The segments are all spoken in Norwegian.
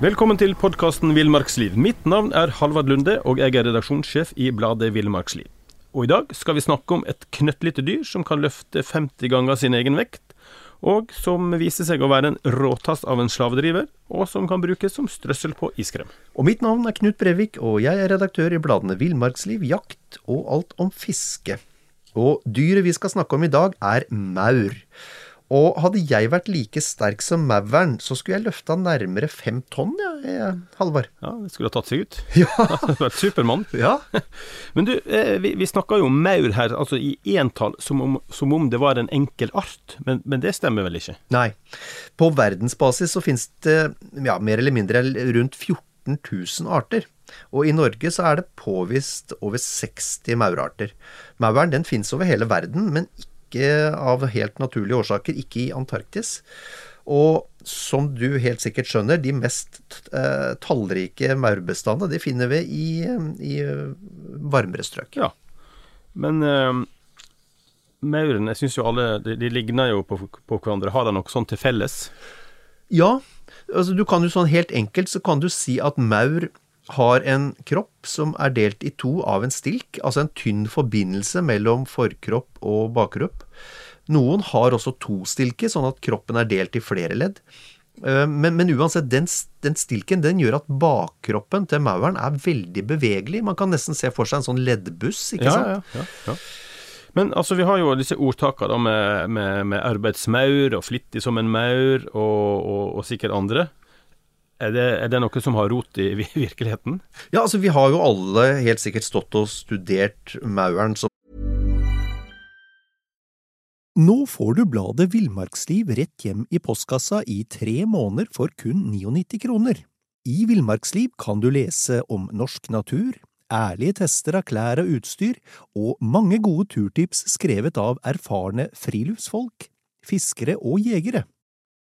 Velkommen til podkasten Villmarksliv. Mitt navn er Halvard Lunde, og jeg er redaksjonssjef i bladet Villmarksliv. Og i dag skal vi snakke om et knøttlite dyr som kan løfte 50 ganger sin egen vekt, og som viser seg å være en råtass av en slavedriver, og som kan brukes som strøssel på iskrem. Og mitt navn er Knut Brevik, og jeg er redaktør i bladene Villmarksliv, Jakt og Alt om fiske. Og dyret vi skal snakke om i dag, er maur. Og hadde jeg vært like sterk som mauren, så skulle jeg løfta nærmere fem tonn, ja, jeg, Halvard. Ja, det skulle ha tatt seg ut. Ja. vært er supermann. ja. Men du, eh, vi, vi snakka jo om maur her, altså i entall, som om, som om det var en enkel art. Men, men det stemmer vel ikke? Nei. På verdensbasis så finnes det ja, mer eller mindre rundt 14 000 arter. Og i Norge så er det påvist over 60 maurarter. Mauren den finnes over hele verden, men ikke av helt naturlige årsaker ikke i Antarktis. Og som du helt sikkert skjønner, de mest eh, tallrike maurbestandene de finner vi i, i varmere strøk. Ja. Men uh, maurene jeg syns jo alle de, de, ligner jo på, på hverandre. Har de noe sånt til felles? Ja. Altså, du kan jo sånn helt enkelt så kan du si at maur har en kropp som er delt i to av en stilk, altså en tynn forbindelse mellom forkropp og bakkropp. Noen har også to stilker, sånn at kroppen er delt i flere ledd. Men, men uansett, den, den, stilken den gjør at bakkroppen til mauren er veldig bevegelig. Man kan nesten se for seg en sånn leddbuss, ikke ja, sant? Ja, ja, Men altså, vi har jo disse ordtakene med, med, med, arbeidsmaur og flittig som en maur, og, og, og sikkert andre. Er det, er det, noe som har rot i virkeligheten? Ja, altså vi har jo alle helt sikkert stått og studert mauren som Nå får du bladet Villmarksliv rett hjem i postkassa i tre måneder for kun 99 kroner. I Villmarksliv kan du lese om norsk natur, ærlige tester av klær og utstyr, og mange gode turtips skrevet av erfarne friluftsfolk, fiskere og jegere.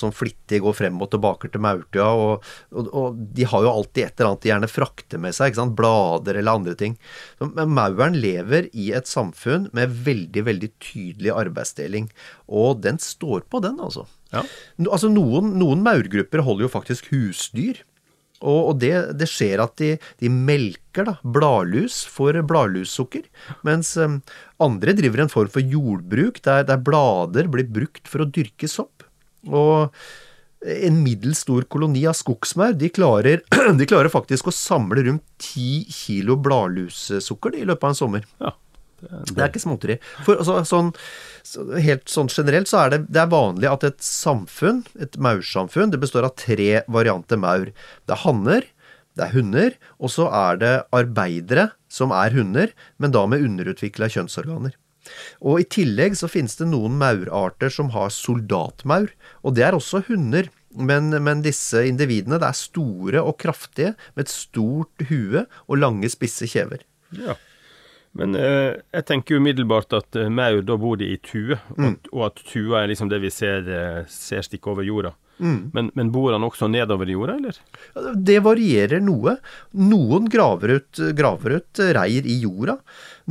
Som flittig går frem og tilbake til maurtua, og, og, og, de har jo alltid et eller annet de gjerne frakter med seg, ikke sant? blader eller andre ting. Men mauren lever i et samfunn med veldig, veldig tydelig arbeidsdeling, og den står på den, altså. Ja. Altså noen, noen maurgrupper holder jo faktisk husdyr. Og, det, det, skjer at de, de melker da, bladlus for bladlussukker, mens um, andre driver en form for jordbruk der, der blader blir brukt for å dyrke sopp. Og en middels stor koloni av skogsmaur de de klarer faktisk å samle rundt ti kilo bladlusesukker i løpet av en sommer. Ja, det, er, det er ikke småtteri. Altså, sånn, helt sånn generelt så er det, det er vanlig at et samfunn, et maursamfunn, det består av tre varianter maur. Det er hanner, det er hunder, og så er det arbeidere som er hunder, men da med underutvikla kjønnsorganer. Og I tillegg så finnes det noen maurarter som har soldatmaur, og det er også hunder. Men, men disse individene det er store og kraftige, med et stort hue og lange, spisse kjever. Ja. Men eh, jeg tenker umiddelbart at eh, maur, da bor de i tue, mm. og, at tua er liksom det vi ser, eh, ser stikke over jorda. Mm. Men, men, bor han også nedover i jorda, eller? Det varierer noe. Noen graver ut, graver ut reir i jorda.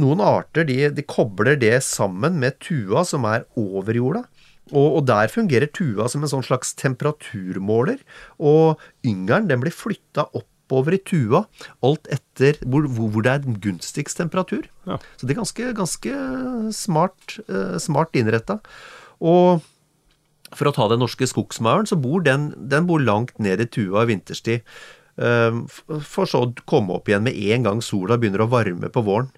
Noen arter de, de, kobler det sammen med tua som er over jorda. Og, og, der fungerer tua som en sånn slags temperaturmåler. Og yngelen den blir flytta oppover i tua alt etter hvor, hvor det er gunstigst temperatur. Ja. Så det er ganske, ganske smart, uh, smart innretta. Og for å ta den norske skogsmauren, så bor den, den bor langt ned i tua i vinterstid. Uh, for så å komme opp igjen med en gang sola begynner å varme på våren.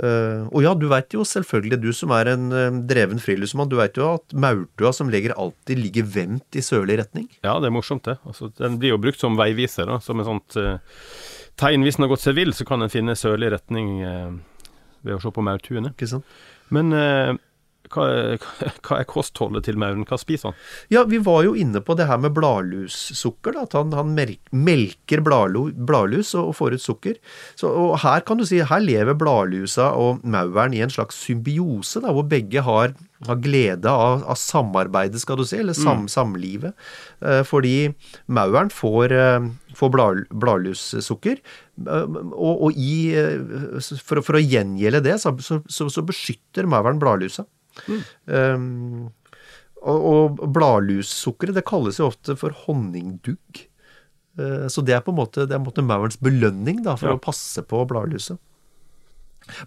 Uh, og ja, du veit jo selvfølgelig, du som er en uh, dreven friluftsmann, du veit jo at maurtua som ligger alltid ligger vendt i sørlig retning. Ja, det er morsomt, det. Altså, den blir jo brukt som veiviser, da, som et sånt uh, tegn. Hvis den har gått seg vill, så kan den finne sørlig retning ved å se på maurtuene. Men sant? Hva er, hva er, kostholdet til mauren? Hva spiser han? Ja, Vi var jo inne på det her med bladlussukker. At han, han melker bladlus og, får ut sukker. Så, og Her kan du si, her lever bladlusa og mauren i en slags symbiose, da, hvor begge har, har glede av, av, samarbeidet, skal du si, eller sam, mm. samlivet. Eh, fordi mauren får, eh, får blad, bladlussukker, eh, og, og i, for, for, å gjengjelde det, så, så, så beskytter mauren bladlusa. Mm. Um, og, og bladlussukkeret det kalles jo ofte for honningdugg. Uh, så det er på en måte, det er på en måte maurens belønning da, for ja. å passe på bladluset.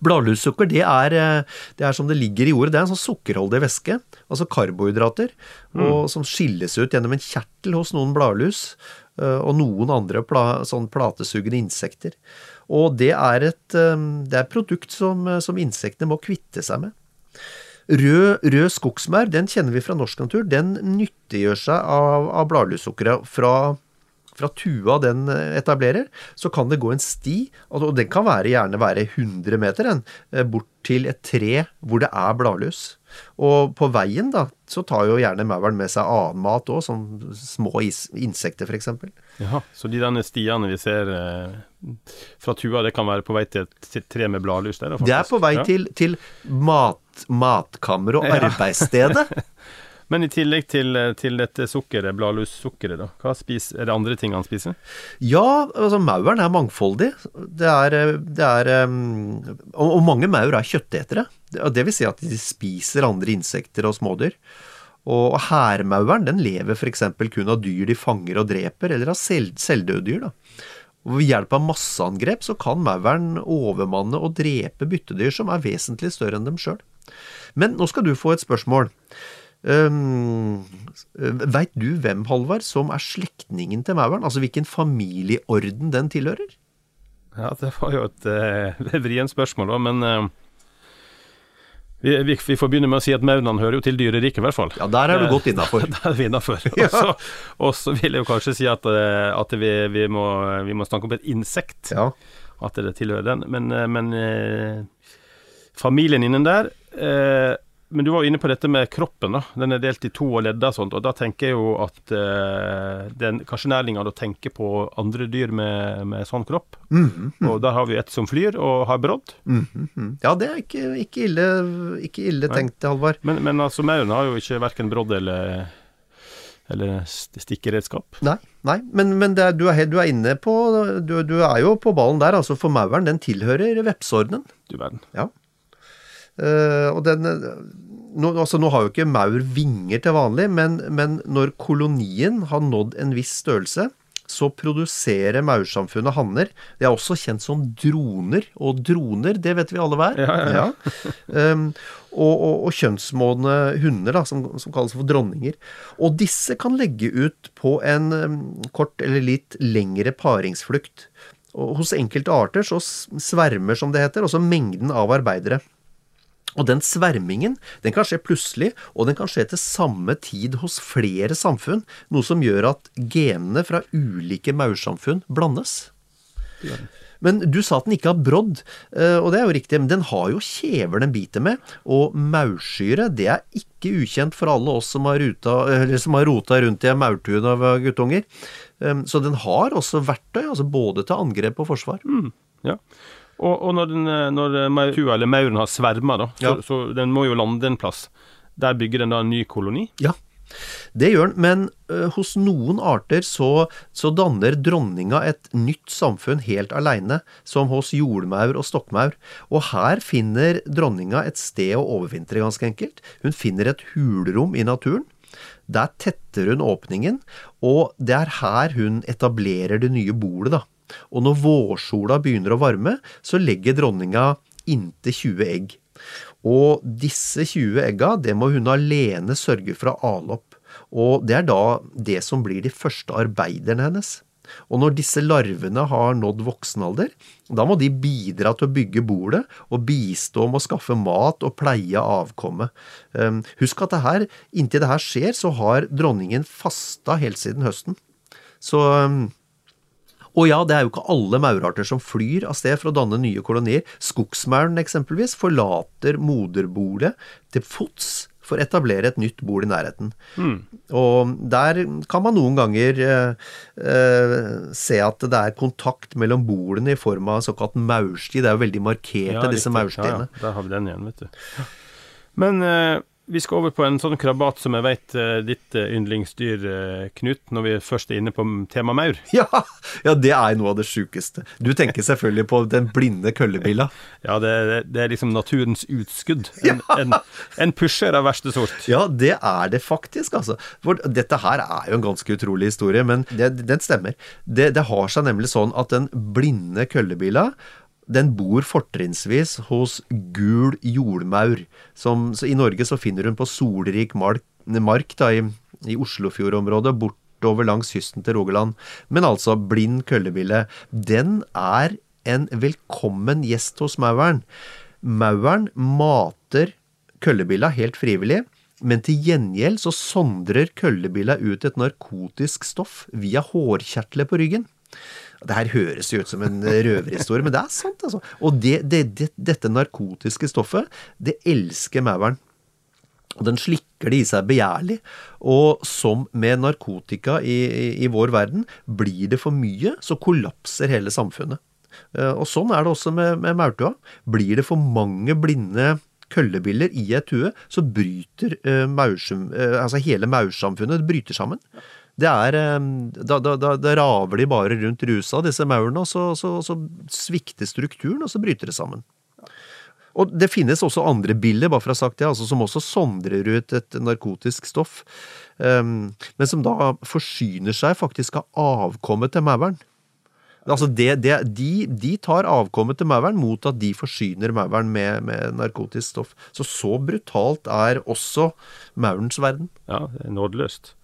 Bladlussukker det er, eh, det er som det ligger i ordet, det er en sånn sukkerholdig væske, altså karbohydrater, mm. og som skilles ut gjennom en kjertel hos noen bladlus eh, og noen andre pla, sånn platesugende insekter. Og det er et det er produkt som, som insektene må kvitte seg med. Rød, rød skogsmær den kjenner vi fra norsk natur. Den nyttiggjør seg av, av bladlussukkeret. Fra, fra tua den etablerer, så kan det gå en sti, og den kan være, gjerne være 100 meter, en, eh, bort til et tre hvor det er bladlus. Og på veien da, så tar jo gjerne mauren med seg annen mat òg, som små is, insekter f.eks. Ja, så de denne stiene vi ser eh, fra tua, det kan være på vei til et tre med bladlus? Der, det er på vei ja. til, til mat, matkammeret og arbeidsstedet. Men i tillegg til, til dette sukkeret, bladlussukkeret, da, hva spiser, er det andre ting han spiser? Ja, altså mauren er mangfoldig. Det er, det er Og mange maur er kjøttetere. Det vil si at de spiser andre insekter og smådyr. Og hærmauren den lever f.eks. kun av dyr de fanger og dreper, eller av selv, selvdøde dyr. da. Og Ved hjelp av masseangrep så kan mauren overmanne og drepe byttedyr som er vesentlig større enn dem sjøl. Men nå skal du få et spørsmål. Um, Veit du hvem, Halvard, som er slektningen til mauren? Altså hvilken familieorden den tilhører? Ja, det var jo et uh, vrient spørsmål, da, men uh, vi, vi, vi, får begynne med å si at maurene hører jo til dyreriket, i hvert fall. Ja, der er du godt innafor. der er vi innafor. Og så vil jeg jo kanskje si at, at vi, vi, må, vi, må, snakke om et insekt. Ja. At det tilhører den. Men, men uh, familien innen der men du var jo inne på dette med kroppen. da, Den er delt i to og ledda og sånt. og Da tenker jeg jo at eh, den kanskje nærliggende å tenke på andre dyr med, med sånn kropp. Mm -hmm. Og der har vi et som flyr og har brodd. Mm -hmm. Ja, det er ikke, ikke ille, ikke ille tenkt, Halvard. Men, men altså, mauren har jo ikke verken brodd eller eller stikkeredskap. Nei, nei. men, men er, du, er, du, er, inne på du, du, er jo på ballen der. altså For mauren, den tilhører vepseordenen. Du verden. Ja. Uh, og den nå, altså, nå, har jo ikke maur vinger til vanlig, men, men, når kolonien har nådd en viss størrelse, så produserer maursamfunnet hanner. Det er også kjent som droner, og droner, det vet vi alle hva er. Ja, ja, ja. um, og, og, og, kjønnsmodne hunder, da, som, som, kalles for dronninger. Og disse kan legge ut på en um, kort eller litt lengre paringsflukt. Og hos enkelte arter så svermer, som det heter, også mengden av arbeidere. Og den svermingen den kan skje plutselig, og den kan skje til samme tid hos flere samfunn, noe som gjør at genene fra ulike maursamfunn blandes. Men du sa at den ikke har brodd, eh, og det er jo riktig, men den har jo kjever den biter med. Og maursyre, det er ikke ukjent for alle oss som har, ruta, som har rota rundt i ei maurtue av guttunger. Eh, så den har også verktøy, altså både til angrep og forsvar. Mm, ja. Og, og når, den, når maurtua, eller mauren har sverma, da, så, ja. så, den må jo lande en plass. Der bygger den da en ny koloni? Ja. Det gjør den, men uh, hos noen arter så, så, danner dronninga et nytt samfunn helt aleine, som hos jordmaur og stokkmaur. Og her finner dronninga et sted å overvintre, ganske enkelt. Hun finner et hulrom i naturen. Der tetter hun åpningen, og det er her hun etablerer det nye bolet, da. Og når vårsola begynner å varme, så legger dronninga inntil 20 egg. Og disse 20 egga, det må hun alene sørge for å ale opp. Og det er da det som blir de første arbeiderne hennes. Og når disse larvene har nådd voksen alder, da må de bidra til å bygge bordet og bistå med å skaffe mat og pleie avkommet. Um, husk at det her, inntil det her skjer, så har dronningen fasta helt siden høsten. Så um, og ja, det er jo ikke alle maurarter som flyr av sted for å danne nye kolonier. Skogsmauren eksempelvis forlater moderbolet til fots for å etablere et nytt bol i nærheten. Mm. Og der kan man noen ganger eh, eh, se at det er kontakt mellom bolene i form av såkalt maursti. Det er jo veldig markerte, ja, disse maurstiene. Ja, ja, der har vi den igjen, vet du. Men eh, vi skal over på en sånn krabat som jeg vet uh, ditt uh, yndlingsdyr, uh, Knut, når vi først er inne på tema maur. Ja, ja det er noe av det sjukeste. Du tenker selvfølgelig på den blinde køllebilla. Ja, det, det, det, er liksom naturens utskudd. En, ja. en, en, pusher av verste sort. Ja, det er det faktisk, altså. For dette her er jo en ganske utrolig historie, men det, den stemmer. Det, det har seg nemlig sånn at den blinde køllebilla den bor fortrinnsvis hos gul jordmaur. Som, I Norge så finner hun på solrik mark, mark da, i, i Oslofjordområdet, bortover langs kysten til Rogaland. Men altså, blind køllebille, den er en velkommen gjest hos mauren. Mauren mater køllebilla helt frivillig. Men til gjengjeld så sondrer køllebilla ut et narkotisk stoff via hårkjertler på ryggen. Det her høres jo ut som en røverhistorie, men det er sant, altså. Og det, det, det, dette narkotiske stoffet, det elsker mauren. Og den slikker det i seg begjærlig. Og som med narkotika i, i, i, vår verden, blir det for mye, så kollapser hele samfunnet. Eh, og sånn er det også med, med maurtua. Blir det for mange blinde køllebiller i et hue, så bryter uh, maursum, uh, altså hele maursamfunnet bryter sammen det er Da, da, da, da raver de bare rundt rusa, disse maurene, og så, så, så, svikter strukturen, og så bryter det sammen. Og det finnes også andre biller, bare for å ha sagt det, altså som også sondrer ut et narkotisk stoff, um, men som da forsyner seg faktisk av avkommet til mauren. Altså det, det, de, de, tar avkommet til mauren mot at de forsyner mauren med, med, narkotisk stoff. Så så brutalt er også maurens verden. Ja, nådeløst.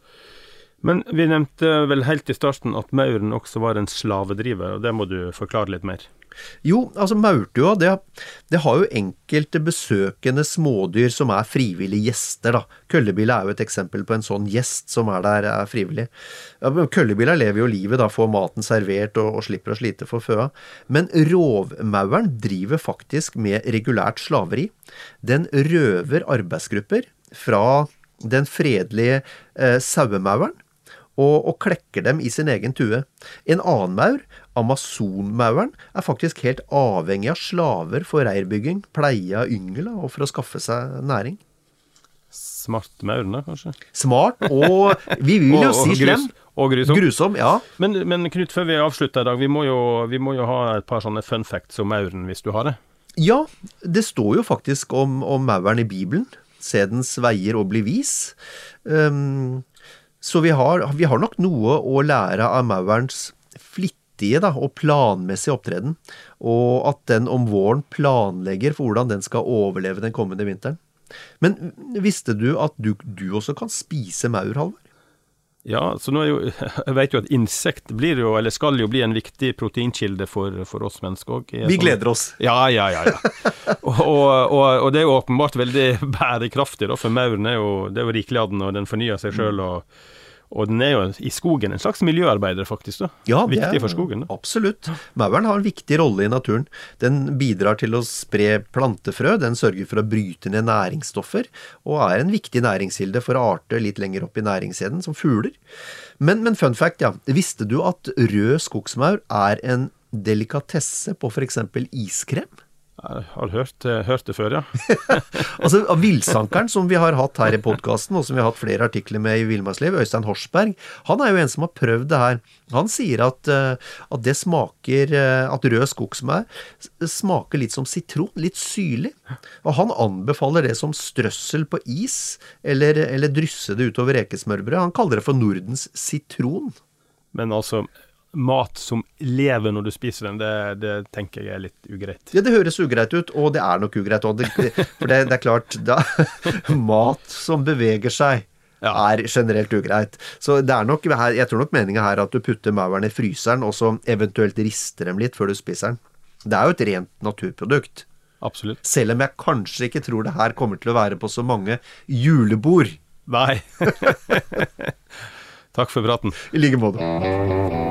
Men vi nevnte vel helt i starten at mauren også var en slavedriver, og det må du forklare litt mer? Jo, altså maurtua det, det, har jo enkelte besøkende smådyr som er frivillige gjester, da. Køllebilla er jo et eksempel på en sånn gjest som er der, er frivillig. Køllebilla lever jo livet, da, får maten servert og, og slipper å slite for føa. Men rovmauren driver faktisk med regulært slaveri. Den røver arbeidsgrupper fra den fredelige eh, sauemauren og, og, klekker dem i sin egen tue. En annen maur, amazonmauren, er faktisk helt avhengig av slaver for reirbygging, pleie av yngel og for å skaffe seg næring. Smart maur, da, kanskje? Smart, og vi vil jo si slem. Og grusom. grusom ja. Men, men, Knut, før vi avslutter i dag, vi må, jo, vi må jo ha et par sånne fun facts om mauren, hvis du har det? Ja, det står jo faktisk om, om mauren i Bibelen. Se dens veier og bli vis. Um, så vi har, vi har, nok noe å lære av maurens flittige da, og planmessige opptreden, og at den om våren planlegger for hvordan den skal overleve den kommende vinteren. Men visste du at du, du også kan spise maur, Halvor? Ja, så nå er jo, jeg vet jo at insekt blir jo, eller skal jo bli en viktig proteinkilde for, for oss mennesker òg. Vi gleder oss. Ja, ja, ja. ja. og, og, og, det er jo åpenbart veldig bærekraftig, da, for mauren er jo, det er jo rikelig av den, og den fornyer seg sjøl. Og, og den er jo i skogen en slags miljøarbeider, faktisk. da. Ja, viktig viktig for skogen. Da. Absolutt. Mauren har en viktig rolle i naturen. Den bidrar til å spre plantefrø, den sørger for å bryte ned næringsstoffer, og er en viktig næringskilde for arter litt lenger opp i næringskjeden, som fugler. Men, men fun fact, ja. Visste du at rød skogsmaur er en delikatesse på f.eks. iskrem? Jeg har hørt, hørt, det før, ja. altså, Villsankeren, som vi har hatt her i podkasten, og som vi har hatt flere artikler med i Villmarksliv, Øystein Horsberg, han er jo en som har prøvd det her. Han sier at, eh, at det smaker eh, At rød skogsmær smaker litt som sitron. Litt syrlig. Og han anbefaler det som strøssel på is, eller, eller drysse det utover rekesmørbrød. Han kaller det for Nordens sitron. Men altså mat som lever når du spiser den, det, det, tenker jeg er litt ugreit. Ja, det høres ugreit ut, og det er nok ugreit òg. For det, det, er klart da, Mat som beveger seg, Ja. er generelt ugreit. Så det er nok jeg tror nok meninga her at du putter mauren i fryseren, og så eventuelt rister dem litt før du spiser den. Det er jo et rent naturprodukt. Absolutt. Selv om jeg kanskje ikke tror det her kommer til å være på så mange julebord. Nei. Takk for praten. I like måte.